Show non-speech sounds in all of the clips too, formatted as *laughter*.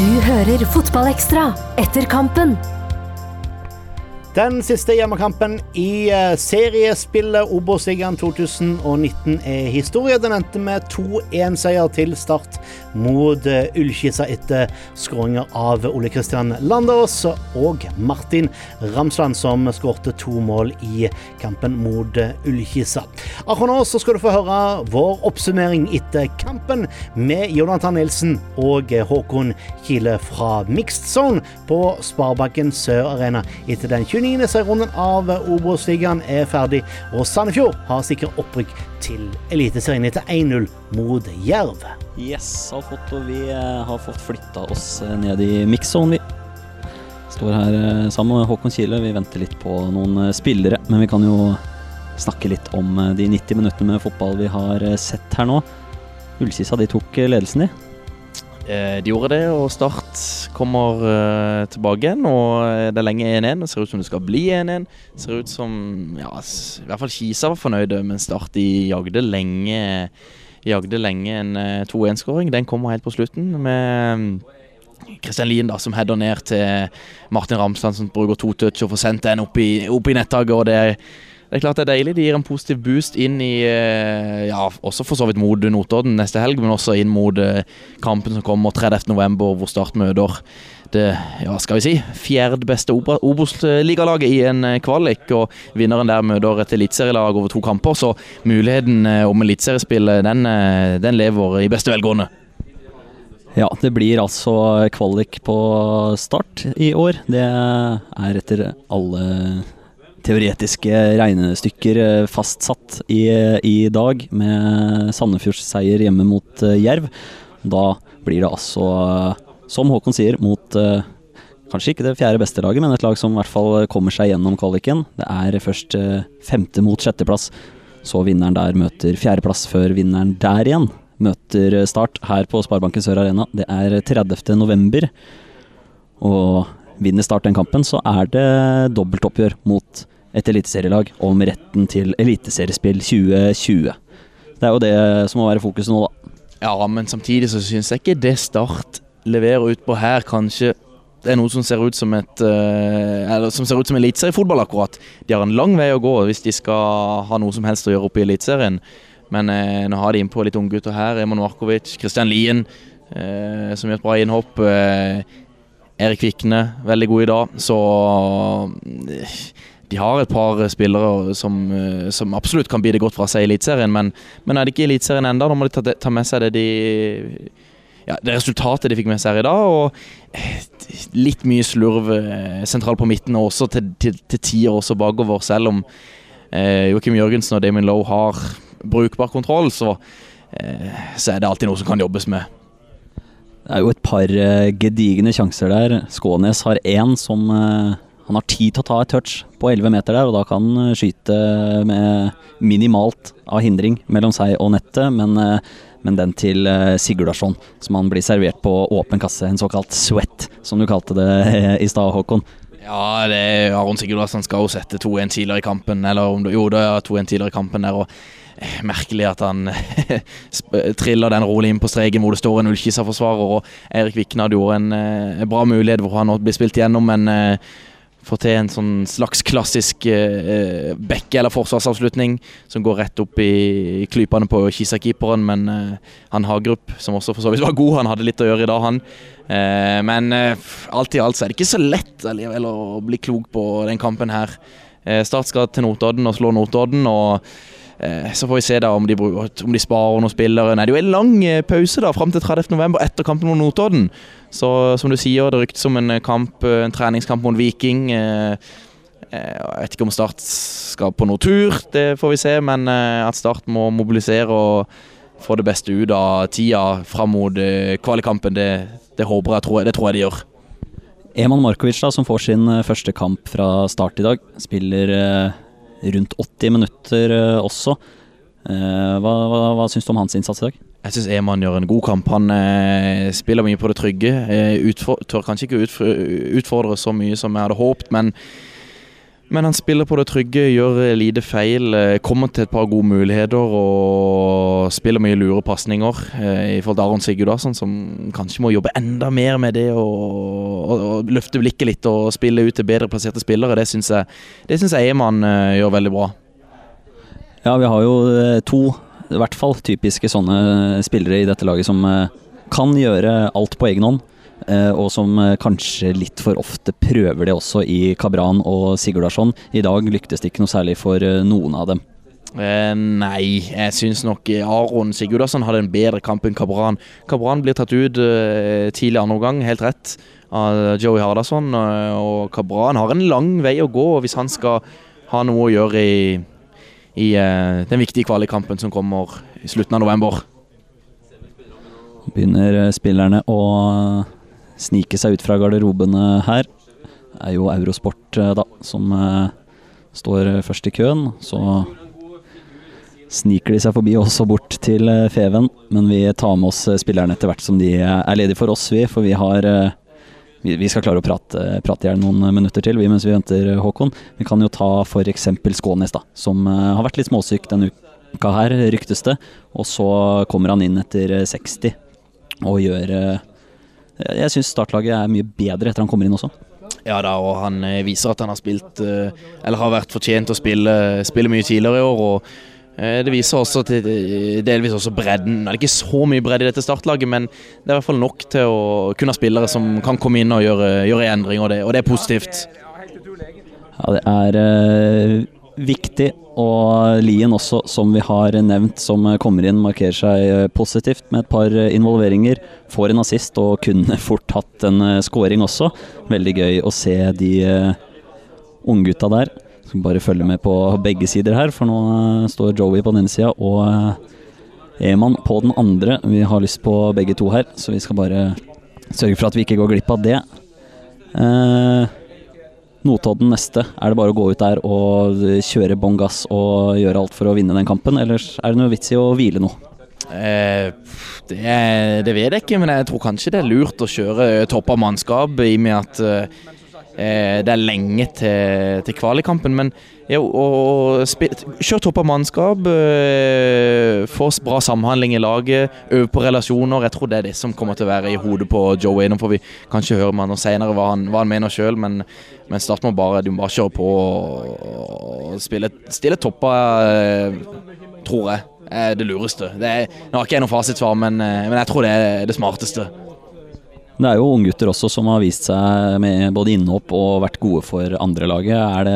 Du hører Fotballekstra etter kampen. Den siste hjemmekampen i eh, seriespillet Obos-ligaen 2019 er historie. Den endte med 2-1-seier til Start mot eh, Ullkisa etter skåringer av Ole Kristian Landås og Martin Ramsland, som skårte to mål i kampen mot eh, Ullkisa. Akkurat nå så skal du få høre vår oppsummering etter kampen med Jonathan Nilsen og Håkon Kile fra Mixed Zone på Sparebanken Sør Arena etter den 29. serierunden av Obos-ligaen er ferdig, og Sandefjord har sikret opprykk til Eliteserien etter 1-0 mot Jerv. Yes, har fått, og vi eh, har fått flytta oss eh, ned i mix-zone, vi. Står her eh, sammen med Håkon Kile. Vi venter litt på noen spillere, men vi kan jo snakke litt om de 90 minuttene med fotball vi har sett her nå. Ullkisa de tok ledelsen, de. Eh, De gjorde det, og Start kommer eh, tilbake igjen. Og eh, det er lenge 1-1. Det ser ut som det skal bli 1-1. Ser ut som ja, i hvert fall Kisa var fornøyde, men Start de jagde lenge Jagde lenge en eh, 2-1-skåring. Den kommer helt på slutten med Kristian Lien da, som header ned til Martin Ramsland, som bruker to touch og får sendt den opp i, opp i nettaket. det det er klart det er deilig. Det gir en positiv boost inn i eh, Ja, også for så vidt mot Notodden neste helg, men også inn mot eh, kampen som kommer 30.11, hvor Start møter det ja, skal vi si, fjerde beste Obos-ligalaget i en eh, kvalik. Og vinneren der møter et eliteserielag over to kamper, så muligheten om eliteseriespill den, den lever i beste velgående. Ja, det blir altså kvalik på start i år. Det er etter alle teoretiske regnestykker eh, fastsatt i, i dag, med Sandefjords seier hjemme mot eh, Jerv. Da blir det altså, eh, som Håkon sier, mot kanskje ikke det fjerde beste laget, men et lag som i hvert fall kommer seg gjennom kvaliken. Det er først femte mot sjetteplass, så vinneren der møter fjerdeplass før vinneren der igjen møter Start her på Sparebanken Sør Arena. Det er 30. november. Og vinner Start den kampen, så er det dobbeltoppgjør mot et eliteserielag om retten til eliteseriespill 2020. Det er jo det som må være fokuset nå, da. Ja, men samtidig så syns jeg ikke det Start leverer ut på her, kanskje det er noe som ser ut som et eh, Eller som ser ut som eliteseriefotball, akkurat. De har en lang vei å gå hvis de skal ha noe som helst å gjøre oppe i Eliteserien. Men eh, nå har de innpå litt unggutter her. Emon Markovic, Kristian Lien, eh, som gjør et bra innhopp. Eh, Erik Vikne, veldig god i dag. Så de har et par spillere som, som absolutt kan bite godt fra seg i Eliteserien. Men, men er det ikke Eliteserien ennå? Da må de ta, ta med seg det de ja, det resultatet de fikk med seg her i dag. Og litt mye slurv eh, sentralt på midten, og også til, til, til tider også bakover. Selv om eh, Joakim Jørgensen og Damien Lowe har brukbar kontroll, så, eh, så er det alltid noe som kan jobbes med. Det er jo et par eh, gedigne sjanser der. Skånes har én som eh, Han har tid til å ta et touch på 11 meter der, og da kan han eh, skyte med minimalt av hindring mellom seg og nettet, men, men den til Sigurdarsson, som han blir servert på åpen kasse, en såkalt sweat, som du kalte det i stad, Håkon. Ja, det er Aron Sigurdarsson skal jo sette 2-1 tidligere i kampen. Eller om det, jo, det er 2-1 tidligere i kampen der. og Merkelig at han *laughs* triller den rolig inn på streken hvor det står en Ullkisa-forsvarer. og Eirik hadde jo en eh, bra mulighet hvor han nå blir spilt igjennom, men eh, får til en sånn slags klassisk eh, bekke- eller forsvarsavslutning som går rett opp i, klypene på Kisa-keeperen. Men eh, han Hagerup, som også for så vidt var god, han hadde litt å gjøre i dag, han. Eh, men eh, alt i alt så er det ikke så lett allikevel å bli klok på den kampen her. Eh, Start skal til Notodden og slå Notodden. og eh, så får vi se da om de, om de sparer noen spillere. Nei, det er jo en lang eh, pause da, fram til 30.11. etter kampen mot Notodden. Så som du sier, det ryktes om en kamp, eh, en treningskamp mot Viking. Eh, eh, Jeg vet ikke om Start skal på noe tur, det får vi se. Men eh, at Start må mobilisere og få det beste ut av tida fram mot kvalikampen, det, det håper jeg, tror jeg, det tror jeg de gjør. Eman Markovic, da, som får sin eh, første kamp fra start i dag, spiller eh, rundt 80 minutter eh, også. Eh, hva hva, hva syns du om hans innsats i dag? Jeg syns Eman gjør en god kamp. Han eh, spiller mye på det trygge. Eh, utfor, tør kanskje ikke utf utfordre så mye som jeg hadde håpet, men Men han spiller på det trygge, gjør lite feil, eh, kommer til et par gode muligheter og spiller mye lure pasninger eh, i forhold til Aron Sigurdarsson, som kanskje må jobbe enda mer med det og, løfte blikket litt og spille ut til bedre plasserte spillere. Det syns jeg, det synes jeg Eman eh, gjør veldig bra. Ja, vi har jo to, i hvert fall, typiske sånne spillere i dette laget som kan gjøre alt på egen hånd. Eh, Og som eh, kanskje litt for ofte prøver det også i Kabran og Sigurdarsson. I dag lyktes det ikke noe særlig for eh, noen av dem. Eh, nei, jeg syns nok Aron Sigurdarsson hadde en bedre kamp enn Kabran. Kabran blir tatt ut eh, tidlig andre omgang, helt rett, av Joey Hardasson. og Kabran har en lang vei å gå hvis han skal ha noe å gjøre i, i den viktige kvalikkampen som kommer i slutten av november. Begynner spillerne å snike seg ut fra garderobene her. Er jo Eurosport eh, da, som eh, står først i køen. Så sniker de seg forbi også bort til eh, Feven. Men vi tar med oss spillerne etter hvert som de er ledige for oss, vi. For vi har vi, skal klare å prate, prate i hjel noen minutter til vi, mens vi venter Håkon. Vi kan jo ta f.eks. Skånes, da, som har vært litt småsyk denne uka her, ryktes det. Og så kommer han inn etter eh, 60 og gjør Jeg syns startlaget er mye bedre etter han kommer inn også. Ja da, og han eh, viser at han har spilt eh, Eller har vært fortjent å spille, spille mye tidligere i år. og eh, det viser også til, delvis også bredden. Det er ikke så mye bredde i dette startlaget, men det er i hvert fall nok til å kunne ha spillere som kan komme inn og gjøre, gjøre endringer, og det, og det er positivt. Ja, det er viktig. Og Lien også, som vi har nevnt, som kommer inn, markerer seg eh, positivt med et par eh, involveringer. Får en assist og kunne *laughs* fort hatt en eh, scoring også. Veldig gøy å se de unggutta der. Skal bare følge med på begge sider her, for nå står Joey på den ene sida og Eman på den andre. Vi har lyst på begge to her, så vi skal bare sørge for at vi ikke går glipp av det. Eh, Notodden neste. Er det bare å gå ut der og kjøre bånn gass og gjøre alt for å vinne den kampen, eller er det noe vits i å hvile nå? Eh, det, det vet jeg ikke, men jeg tror kanskje det er lurt å kjøre topp av mannskap i og med at eh, det er lenge til, til kvalikampen, Men å, å spi- kjør topp av mannskap, eh, få bra samhandling i laget, øve på relasjoner. Jeg tror det er det som kommer til å være i hodet på Joey. Nå får vi kanskje høre med han og senere hva han, hva han mener sjøl, men, men start må bare, de må bare kjøre på og, og spille, stille toppa, eh, tror jeg er det lureste. Det er, nå har ikke jeg noe fasitsvar, men, eh, men jeg tror det er det smarteste. Det er jo unggutter også som har vist seg med både innhopp og vært gode for andrelaget. Er det,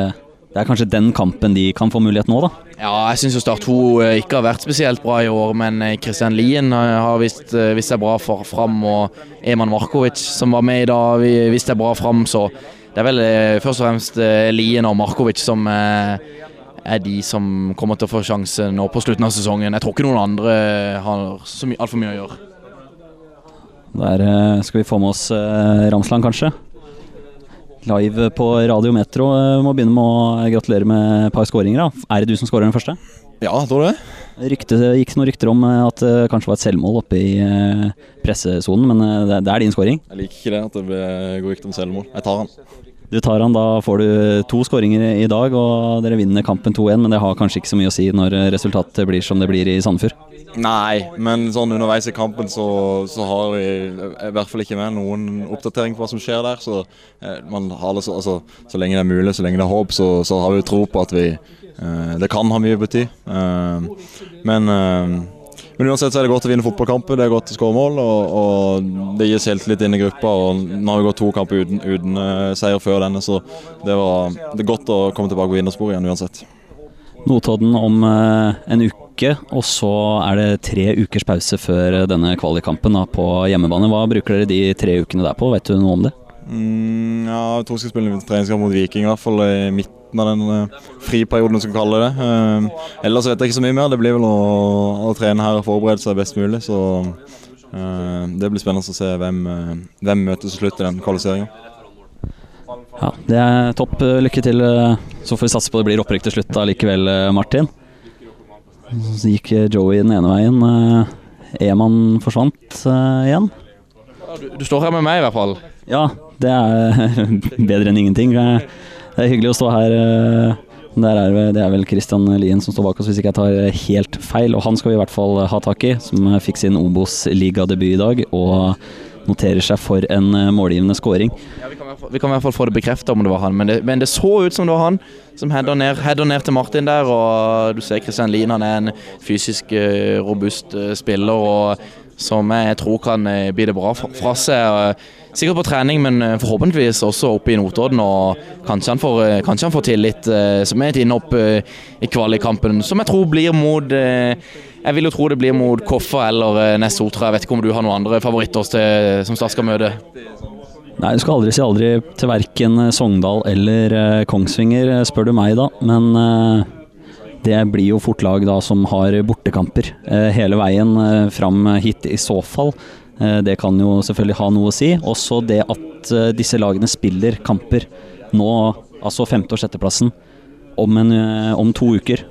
det er kanskje den kampen de kan få mulighet nå, da? Ja, jeg syns Start 2 eh, ikke har vært spesielt bra i år, men Kristian Lien eh, har vist, eh, vist seg bra for, fram, og Eman Markovic, som var med i dag, vi- viste seg bra fram, så det er vel eh, først og fremst eh, Lien og Markovic som eh, er de som kommer til å få sjansen nå på slutten av sesongen. Jeg tror ikke noen andre har altfor mye å gjøre. Der eh, skal vi få med oss eh, Ramsland, kanskje. Live på Radio Metro. Eh, Må begynne med å gratulere med et par skåringer. da. Er det du som skårer den første? Ja, tror du det? Rykte, gikk noen rykter om at det kanskje var et selvmål oppe i pressesonen, men det, det er din skåring. Jeg liker ikke det at det ble, går rykte om selvmål. Jeg tar han. Du tar han, da får du to skåringer i dag, og dere vinner kampen 2-1, men det har kanskje ikke så mye å si når resultatet blir som det blir i Sandefjord. Nei, men sånn underveis i kampen så, så har vi i hvert fall ikke med noen oppdatering på hva som skjer der. Så eh, man har det så, altså, så lenge det er mulig, så lenge det er håp, så, så har vi tro på at vi eh, Det kan ha mye å bety. Eh, men, eh, men uansett så er det godt å vinne fotballkamper, det er godt å skåre mål. Og, og det helt selvtillit inn i gruppa. og Nå har vi gått to kamper uten, uten eh, seier før denne, så det, var, det er godt å komme tilbake på vinnersporet igjen uansett. Notodden om eh, en uke, og så er det tre ukers pause før eh, denne kvalikkampen på hjemmebane. Hva bruker dere de tre ukene der på, vet du noe om det? Mm, ja, jeg tror vi skal spille en treningskamp mot Viking, i hvert fall i midten av den uh, friperioden, som vi kaller det. Uh, ellers vet jeg ikke så mye mer. Det blir vel å, å trene her og forberede seg best mulig. Så uh, det blir spennende å se hvem, hvem møtes til slutt i den kvalifiseringa. Ja, Det er topp. Eh, Lykke til. eh, Så får vi satse på det blir opprykk til slutt allikevel, eh, Martin. Så gikk Joey den ene veien. eh, Eman forsvant eh, igjen. Du, du står her med meg, i hvert fall. Ja, det er *laughs* bedre enn ingenting. Det er hyggelig å stå her. eh, Der er, det er vel Christian Lien som står bak oss, hvis ikke jeg tar helt feil. Og han skal vi i hvert fall ha tak i, som fikk sin Obos-ligadebut i dag. Og noterer seg for en eh, målgivende scoring. Ja, vi, kan i hvert fall, få det bekrefta om det var han, men det, men det så ut som det var han som header ned, header ned til Martin der. Og du ser Kristian Lien, han er en fysisk eh, robust eh, spiller og som jeg tror kan bli det bra fra, seg. Sikkert på trening, men forhåpentligvis også oppe i Notodden. Og kanskje han får, kanskje han får eh, som er et innhopp i kvalikkampen, som jeg tror blir mot Jeg vil jo tro det blir mot Koffa eller eh, Ness Sotra. Jeg vet ikke om du har noen andre favoritter til, som Start skal møte? Nei, du skal aldri si aldri til verken Sogndal eller eh, Kongsvinger, eh, spør du meg da. Men eh, det blir jo fort lag da som har bortekamper eh, hele veien eh, fram hit i så fall. Eh, det kan jo selvfølgelig ha noe å si. Også det at eh, disse lagene spiller kamper nå, altså femte- og sjetteplassen, om, en, eh, om to uker.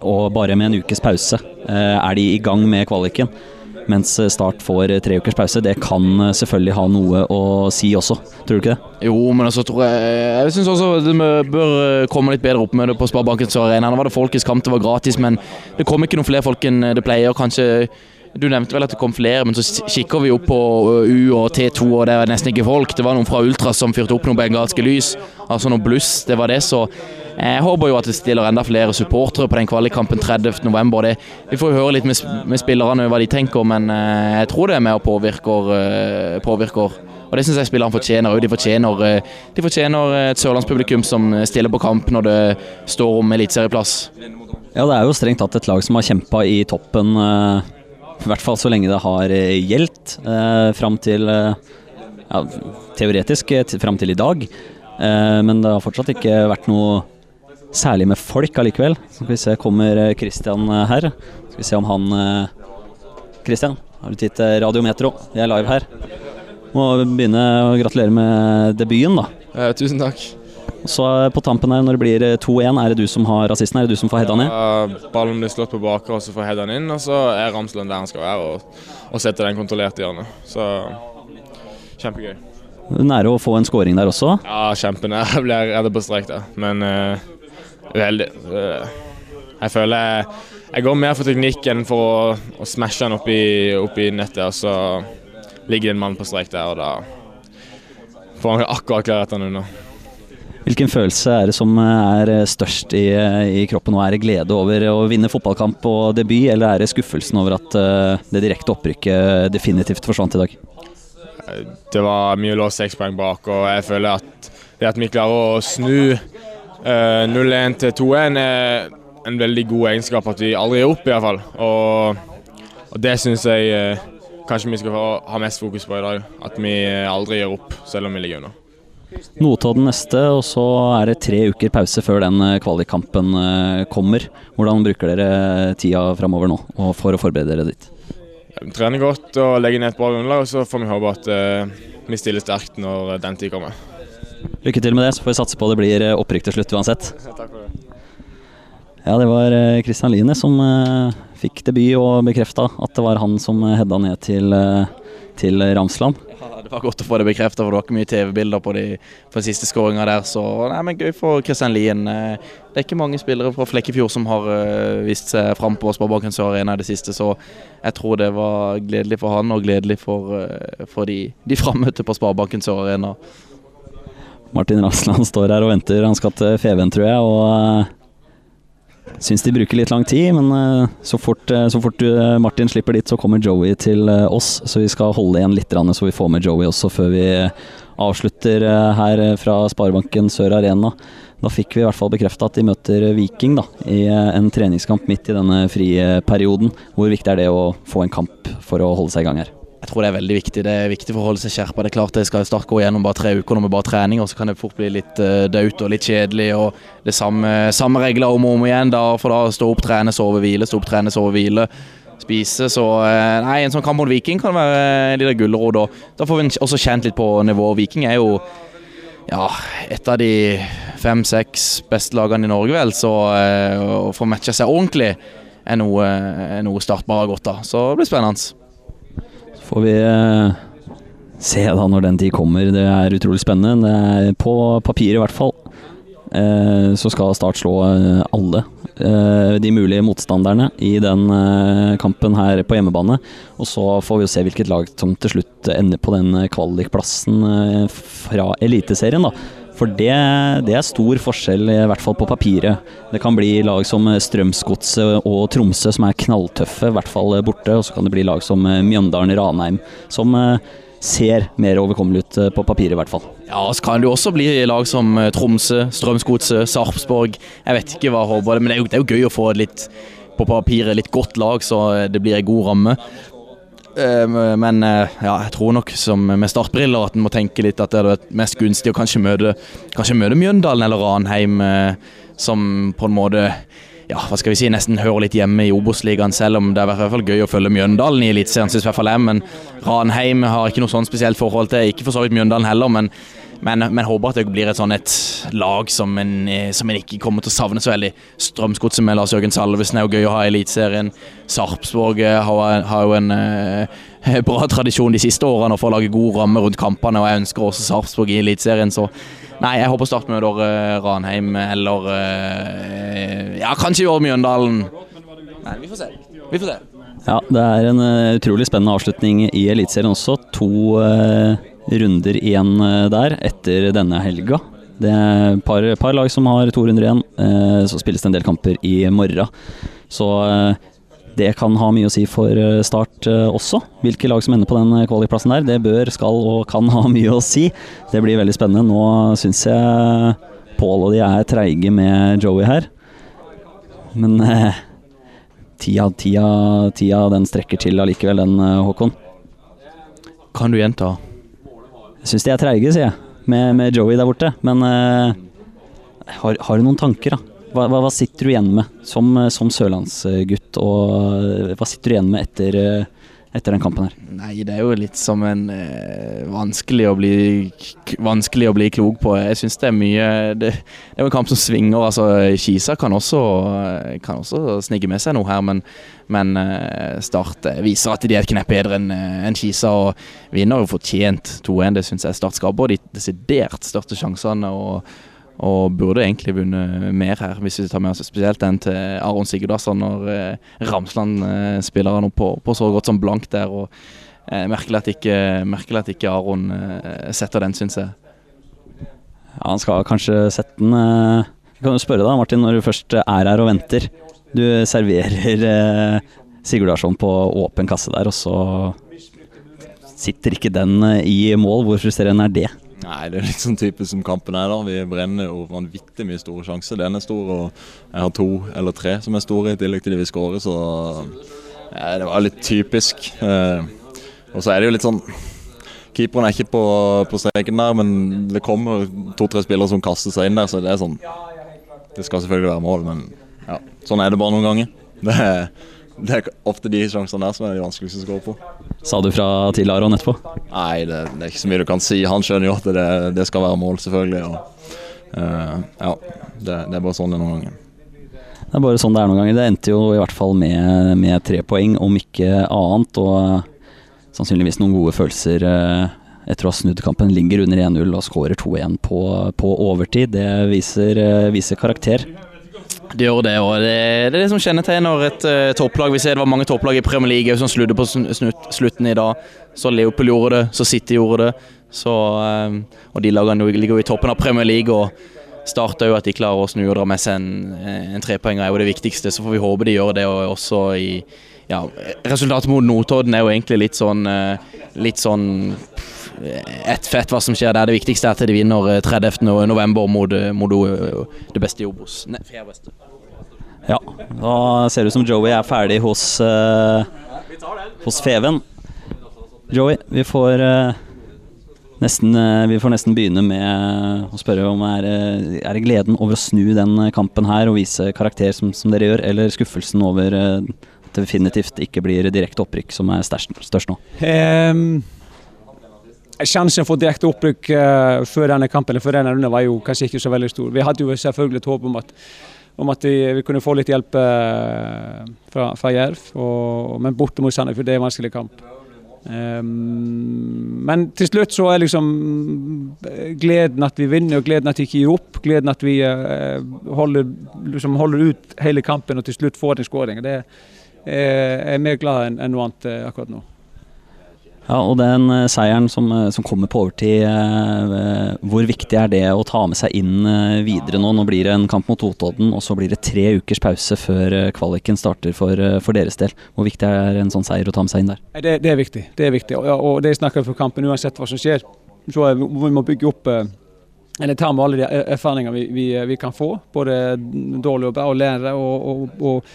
Og bare med en ukes pause eh, er de i gang med kvaliken. Mens Start får tre ukers pause. Det kan eh, selvfølgelig ha noe å si også, tror du ikke det? Jo, men altså tror jeg Jeg syns også det bør eh, komme litt bedre opp med det på Sparebankens Arena. Nå var det folkets kamp, det var gratis, men det kom ikke noen flere folk enn det pleier. Kanskje Du nevnte vel at det kom flere, men så kikker vi opp på U og T2, og det er nesten ikke folk. Det var noen fra Ultras som fyrte opp noen bengalske lys, altså noe bluss. Det var det, så jeg håper jo at det stiller enda flere supportere på den kvalikkampen 30.11. Vi får jo høre litt med, med spillerne hva de tenker, men eh, jeg tror det er med og påvirker. eh, påvirker. Og Det syns jeg spillerne fortjener òg. De fortjener, eh, de fortjener et sørlandspublikum som stiller på kamp når det står om eliteserieplass. Ja, det er jo strengt tatt et lag som har kjempa i toppen, eh, i hvert fall så lenge det har eh, gjeldt, eh, fram til eh, ja, Teoretisk eh, fram til i dag. Eh, men det har fortsatt ikke vært noe særlig med folk allikevel. Så skal vi se, kommer Kristian her. Skal vi se om han Christian, har du tid til Radiometro? Vi er live her. Må begynne å gratulere med debuten, da. Eh, tusen takk. Så eh, på tampen her, når det blir eh, 2-1, er det du som har rasisten? Er det du som får heada ned? Ja, ballen blir slått på bakre, og så får heada inn. Og så er Ramsland der han skal være, og, og setter den kontrollert i hjørnet. Så kjempegøy. Nære å få en scoring der også. Ja, kjempenær. *laughs* Jeg blir reddet på strek der, men uh, uheldig. Eh, jeg føler jeg, jeg går mer for teknikk enn for å, å smashe den opp i, opp i nettet. Og så ligger det en mann på strek der, og da får han akkurat klart den unna. Hvilken følelse er det som er størst i, i kroppen nå? Er det glede over å vinne fotballkamp og debut, eller er det skuffelsen over at eh, det direkte opprykket definitivt forsvant i dag? Det var mye låst seks poeng bak, og jeg føler at det at vi klarer å snu eh, 0-1 til 2-1 er en veldig god egenskap at vi aldri gir opp, i hvert fall. Og, og det syns jeg eh, kanskje vi skal ha mest fokus på i dag. At vi aldri gir opp, selv om vi ligger under. Notodden neste, og så er det tre uker pause før den eh, kvalikkampen eh, kommer. Hvordan bruker dere tida framover nå og for å forberede dere dit? Vi trener godt og legger ned et bra grunnlag, og så får vi håpe at eh, vi stiller sterkt når den tid kommer. Lykke til med det, så får vi satse på det blir eh, opprykk til slutt uansett. *laughs* Takk for det. Ja, det var Kristian Line som eh, fikk debut og bekrefta at det var han som heada ned til, eh, til Ramsland. Det var godt å få det bekrefta, for det var ikke mye TV-bilder på de på siste skåringa der. Så nei, men gøy for Kristian Lien. Eh, Det er ikke mange spillere fra Flekkefjord som har eh, vist seg fram på Sparebanken Sør Arena i det siste, så jeg tror det var gledelig for han og gledelig for, eh, for de, de frammøtte på Sparebanken Sør Arena. Martin Rasland står her og venter. Han skal til Feven, tror jeg. og Syns de bruker litt lang tid, men eh, så fort, eh, så fort eh, Martin slipper dit, så kommer Joey til oss. Så vi skal holde igjen litt, så vi får med Joey også før vi avslutter her fra Sparebanken Sør Arena. Da fikk vi i hvert fall bekrefta at de møter Viking da, i en treningskamp midt i denne frie perioden. Hvor viktig er det å få en kamp for å holde seg i gang her? Jeg tror det er veldig viktig. Det er viktig for å holde seg skjerpa. Det er klart jeg skal snart gå gjennom bare tre uker nå med bare trening, og så kan det fort bli litt uh, daut og litt kjedelig. og Det samme, samme regler om og om igjen. da, For da stå opp, trene, sove, hvile, stå opp, trene, sove, hvile. Spise. Så uh, nei, en sånn kamp mot Viking kan være en liten gulrot. Da får vi også kjent litt på nivået. Viking er jo ja, et av de fem-seks beste lagene i Norge, vel. Så uh, å få matcha seg ordentlig er noe, er noe Start bare godt av. Så det blir spennende. Får vi eh, se da når den tid kommer. Det er utrolig spennende. Det er på papir i hvert fall. eh, så skal Start slå eh, alle de mulige motstanderne i den kampen her på hjemmebane. Og så får vi se hvilket lag som til slutt ender på den kvalikplassen fra Eliteserien, da. For det, det, er stor forskjell, i hvert fall på papiret. Det kan bli lag som Strømsgodset og Tromsø som er knalltøffe, i hvert fall borte. Og så kan det bli lag som Mjøndalen, Ranheim, som ser mer overkommelig ut på papiret, i hvert fall. Ja, så kan det jo også bli lag som Tromsø, Strømsgodset, Sarpsborg. Jeg vet ikke hva håper, men det er, jo, det er jo gøy å få et litt på papiret litt godt lag, så det blir en god ramme. Ehm, men eh, ja, jeg tror nok som med startbriller at en må tenke litt at det er mest gunstig å kanskje møte, kanskje møte Mjøndalen eller Ranheim, eh, som på en måte ja, hva skal vi si, nesten hører litt hjemme i Obos-ligaen, selv om det er i hvert fall gøy å følge Mjøndalen i Eliteserien, syns i hvert fall jeg. Men Ranheim har ikke noe sånn spesielt forhold til, ikke for så vidt Mjøndalen heller. men men, men, håper at det blir et sånn et lag som en, som en ikke kommer til å savne så veldig. Strømsgodset med Lars Jørgen Salvesen er jo gøy å ha i Eliteserien. Sarpsborg eh, har, har, jo en eh, *laughs* bra tradisjon de siste årene for å lage god ramme rundt kampene, og jeg ønsker også Sarpsborg i Eliteserien. Så nei, jeg håper Start møter eh, Ranheim eller eh, ja, kanskje gjør Mjøndalen. Nei, vi får se. Vi får se. Ja, det er en uh, utrolig spennende avslutning i Eliteserien også. To uh, runder igjen uh, der etter denne helga. Det er et par, par, lag som har to runder igjen. så spilles det en del kamper i morgen. Så det kan ha mye å si for Start også. Hvilke lag som ender på den kvalikplassen der, det bør, skal og kan ha *laughs* mye å si. Det blir veldig spennende. Nå syns jeg Pål og de er treige med Joey her. Men tida, tida, tida den strekker til allikevel, den, eh, Håkon. Kan du gjenta? Jeg syns de er treige, sier jeg, med, med, Joey der borte. Men uh, har, har, du noen tanker, da? Hva, hva, hva, sitter du igjen med som, som sørlandsgutt, og hva sitter du igjen med etter uh, etter den kampen her? Nei, det er jo litt som en eh, vanskelig, å bli, vanskelig å bli klok på. Jeg syns det er mye det, det, er jo en kamp som svinger. altså Kisa kan også, kan også snike med seg noe her, men, men eh, Start eh, viser at de er et knepp bedre enn eh, en Kisa og vinner jo fortjent 2-1. Det syns jeg Start skaper de desidert største sjansene. og og burde egentlig vunnet mer her, hvis vi tar med oss spesielt den til Aron Sigurdasson når eh, Ramsland eh, spiller han opp på, på, så godt som blank der. og eh, Merkelig at ikke, merkelig at ikke Aron eh, setter den, syns jeg. Ja, Han skal kanskje sette den. Eh, jeg kan jo spørre deg, Martin, når du først er her og venter. Du serverer eh, Sigurdarsson på åpen kasse der, og så sitter ikke den i mål. Hvor frustrerende er det? Nei, det er litt sånn type som kampen er. da. Vi brenner jo vanvittig mye store sjanser. Den er stor, og jeg har to eller tre som er store, i tillegg til de vi skårer. Så ja, det var litt typisk. Eh, og så er det jo litt sånn Keeperen er ikke på, på streken der, men det kommer to-tre spillere som kaster seg inn der, så det er sånn Det skal selvfølgelig være mål, men ja, sånn er det bare noen ganger. Det er det er ofte de sjansene der som er de vanskeligste å skåre på. Sa du fra til Aron etterpå? Nei, det, det, er ikke så mye du kan si. Han skjønner jo at det, det skal være mål, selvfølgelig. Og, uh, ja, det, det, er bare sånn det er noen ganger. Det er bare sånn det er noen ganger. Det endte jo i hvert fall med, med tre poeng, om ikke annet. Og sannsynligvis noen gode følelser uh, etter å ha snudd kampen. Ligger under 1-0 og skårer 2-1 på, på, overtid. Det viser, uh, viser karakter. Det gjør det, og det, det er det som kjennetegner et uh, topplag. Vi ser det var mange topplag i Premier League som sludde på snutt, slutten i dag. Så Leopold gjorde det, så City gjorde det. Så, um, og de lagene ligger jo i toppen av Premier League og starter jo at de klarer å snu og dra med seg en, en trepoenger, er jo det viktigste. Så får vi håpe de gjør det og også i ja, Resultatet mot Notodden er jo egentlig litt sånn, litt sånn ett fett hva som skjer der. Det viktigste er at de vinner 30. Eh, november mot, eh, mot eh, det beste i Obos. Ja, da ser det ut som Joey er ferdig hos, uh, hos Feven. Joey, vi får, uh, nesten, vi får nesten begynne med å spørre om er, er det gleden over å snu den kampen her og vise karakter som, som dere gjør, eller skuffelsen over at det definitivt ikke blir direkte opprykk som er størst, størst nå? Um Sjansen for direkte opprykk uh, før denne kampen eller før denne runden var jo kanskje ikke så veldig stor. Vi hadde jo selvfølgelig et håp om at, om at vi kunne få litt hjelp uh, fra, fra, Jerv, men borte mot Sandefjord det er en vanskelig kamp. Um, men til slutt så er liksom gleden at vi vinner, og gleden at vi ikke gir opp. Gleden at vi uh, holder, liksom holder, ut hele kampen og til slutt får en skåring. Det er er mer glad enn noe annet akkurat nå. Ja, og den uh, seieren som, uh, som, kommer på overtid, uh, hvor viktig er det å ta med seg inn videre nå? Nå blir det en kamp mot Otodden, og så blir det tre ukers pause før kvaliken starter for, for, deres del. Hvor viktig er en sånn seier å ta med seg inn der? Det, det er viktig. Det er viktig, og, og det snakker for kampen uansett hva som skjer. Så vi må bygge opp eller ta med alle de erfaringene vi, vi, vi, kan få, både dårlig og bra, og lære. og, og, og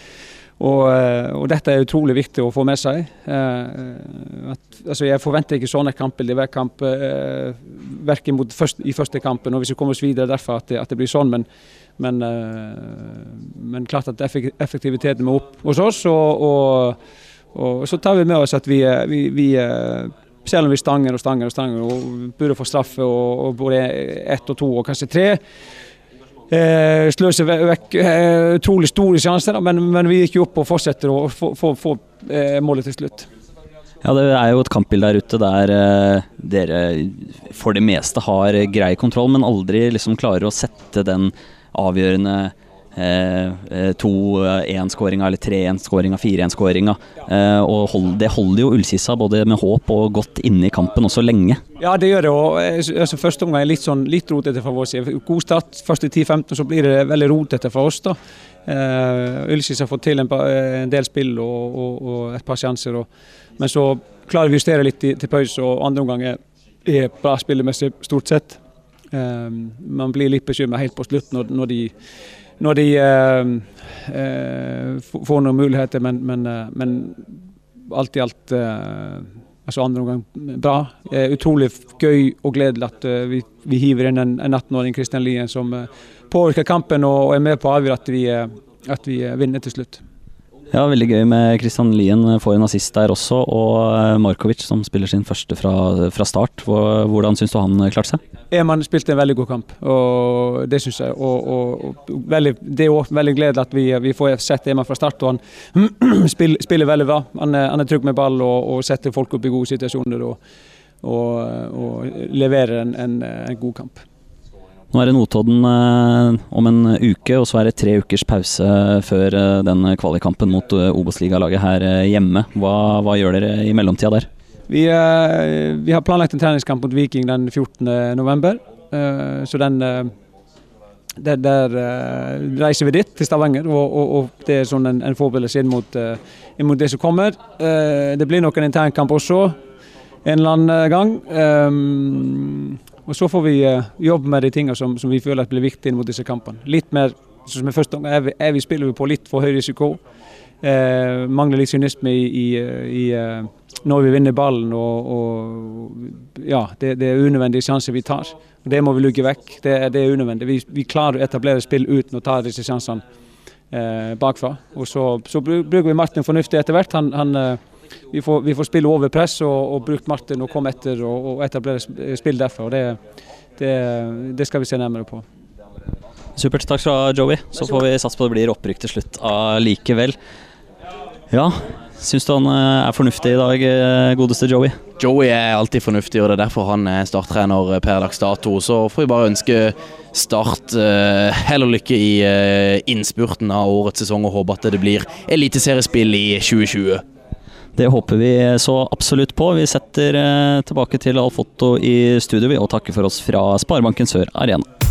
og, eh, og, dette er utrolig viktig å få med seg. Eh, at, altså jeg forventer ikke sånne kamper i hver kamp, eh, verken først, i første kampen og hvis vi kommer oss videre derfra at det, at det blir sånn. Men, men, eh, men, klart at effektiviteten må opp hos oss. Og, og, og, så tar vi med oss at vi, eh, vi, vi eh, selv om vi stanger og stanger og stanger og burde få straffe og, både ett og to og kanskje tre, eh, sløser vekk eh, utrolig store sjanser, men, men, vi gikk jo opp og fortsetter å få eh, målet til slutt. Ja, Det er jo et kampbilde der ute der eh, dere for det meste har grei kontroll, men aldri liksom klarer å sette den avgjørende 2-1-skåringa eh, eller 3-1-skåringa, 4-1-skåringa. Eh, og hold, det holder jo Ullkissa både med håp og godt inne i kampen også lenge. Ja, det gjør det. og altså, Første omgang er litt, sånn, litt rotete fra vår side. God start første 10-15, så blir det veldig rotete for oss. da. Uh, Ullkisa har fått til en, en, del spill og, og, og et par sjanser. Og, men så klarer vi å justere litt til, til pause, og andre omgang er bra spillemessig stort sett. Uh, man blir litt bekymra helt på slutt når, når de når de eh, eh, får noen muligheter, men, men, eh, men, alt i alt altså andre omgang bra. utrolig gøy og gledelig at vi, vi hiver inn en, en 18-åring, Christian Lien, som påvirker kampen og, og er med på å avgjøre at vi, at vi vinner til slutt. Ja, veldig gøy med Kristian Lien får en assist der også, og eh, Markovic som spiller sin første fra, fra start. Hvordan syns du han klarte seg? Eman spilte en veldig god kamp, og det syns jeg. Og, og, og veldig, det er veldig gledelig at vi, vi, får sett Eman fra start, og han *clears throat* spiller, spiller veldig bra. Han er, han er, trygg med ball og, og, setter folk opp i gode situasjoner og, leverer en, en, en god kamp. Nå er det Notodden eh, om en uke, og så er det tre ukers pause før eh, den kvalikkampen mot eh, Obos-ligalaget her eh, hjemme. Hva, hva, gjør dere i mellomtida der? Vi, eh, vi, har planlagt en treningskamp mot Viking den 14.11. Eh, så den der, der reiser vi dit, til Stavanger, og, og, og det er sånn en, en forberedelse inn mot, inn mot det som kommer. det blir nok en internkamp også en eller annen gang. Og Så får vi uh, jobbe med de tingene som, som, vi føler blir viktige mot disse kampene. Litt mer, som i første gang, er vi, er vi spiller vi på litt for høy risiko. Uh, mangler litt synisme i, i, i uh, når vi vinner ballen. og, og ja, det, det, er unødvendige sjanser vi tar. Og Det må vi lukke vekk. Det, det er unødvendig. Vi, vi, klarer å etablere spill uten å ta disse sjansene bakfra. Og Så, så bruker vi Martin fornuftig etter hvert. Han, han vi får, vi får, spille over press og, og bruke Martin og komme etter og, og etablere spill derfra. og det, det, det, skal vi se nærmere på. Supert. Takk skal du ha, Joey. Så får vi satse på det blir opprykk til slutt allikevel. Ja, syns du han eh, er fornuftig i dag, eh, godeste Joey? Joey er alltid fornuftig, og det er derfor han er starttrener per dags dato. Så får vi bare ønske Start hell og lykke i innspurten av årets sesong, og håpe at det blir eliteseriespill i 2020. Det håper vi så absolutt på. Vi setter eh, tilbake til Alfoto i studio og takker for oss fra Sparebanken Sør Arena.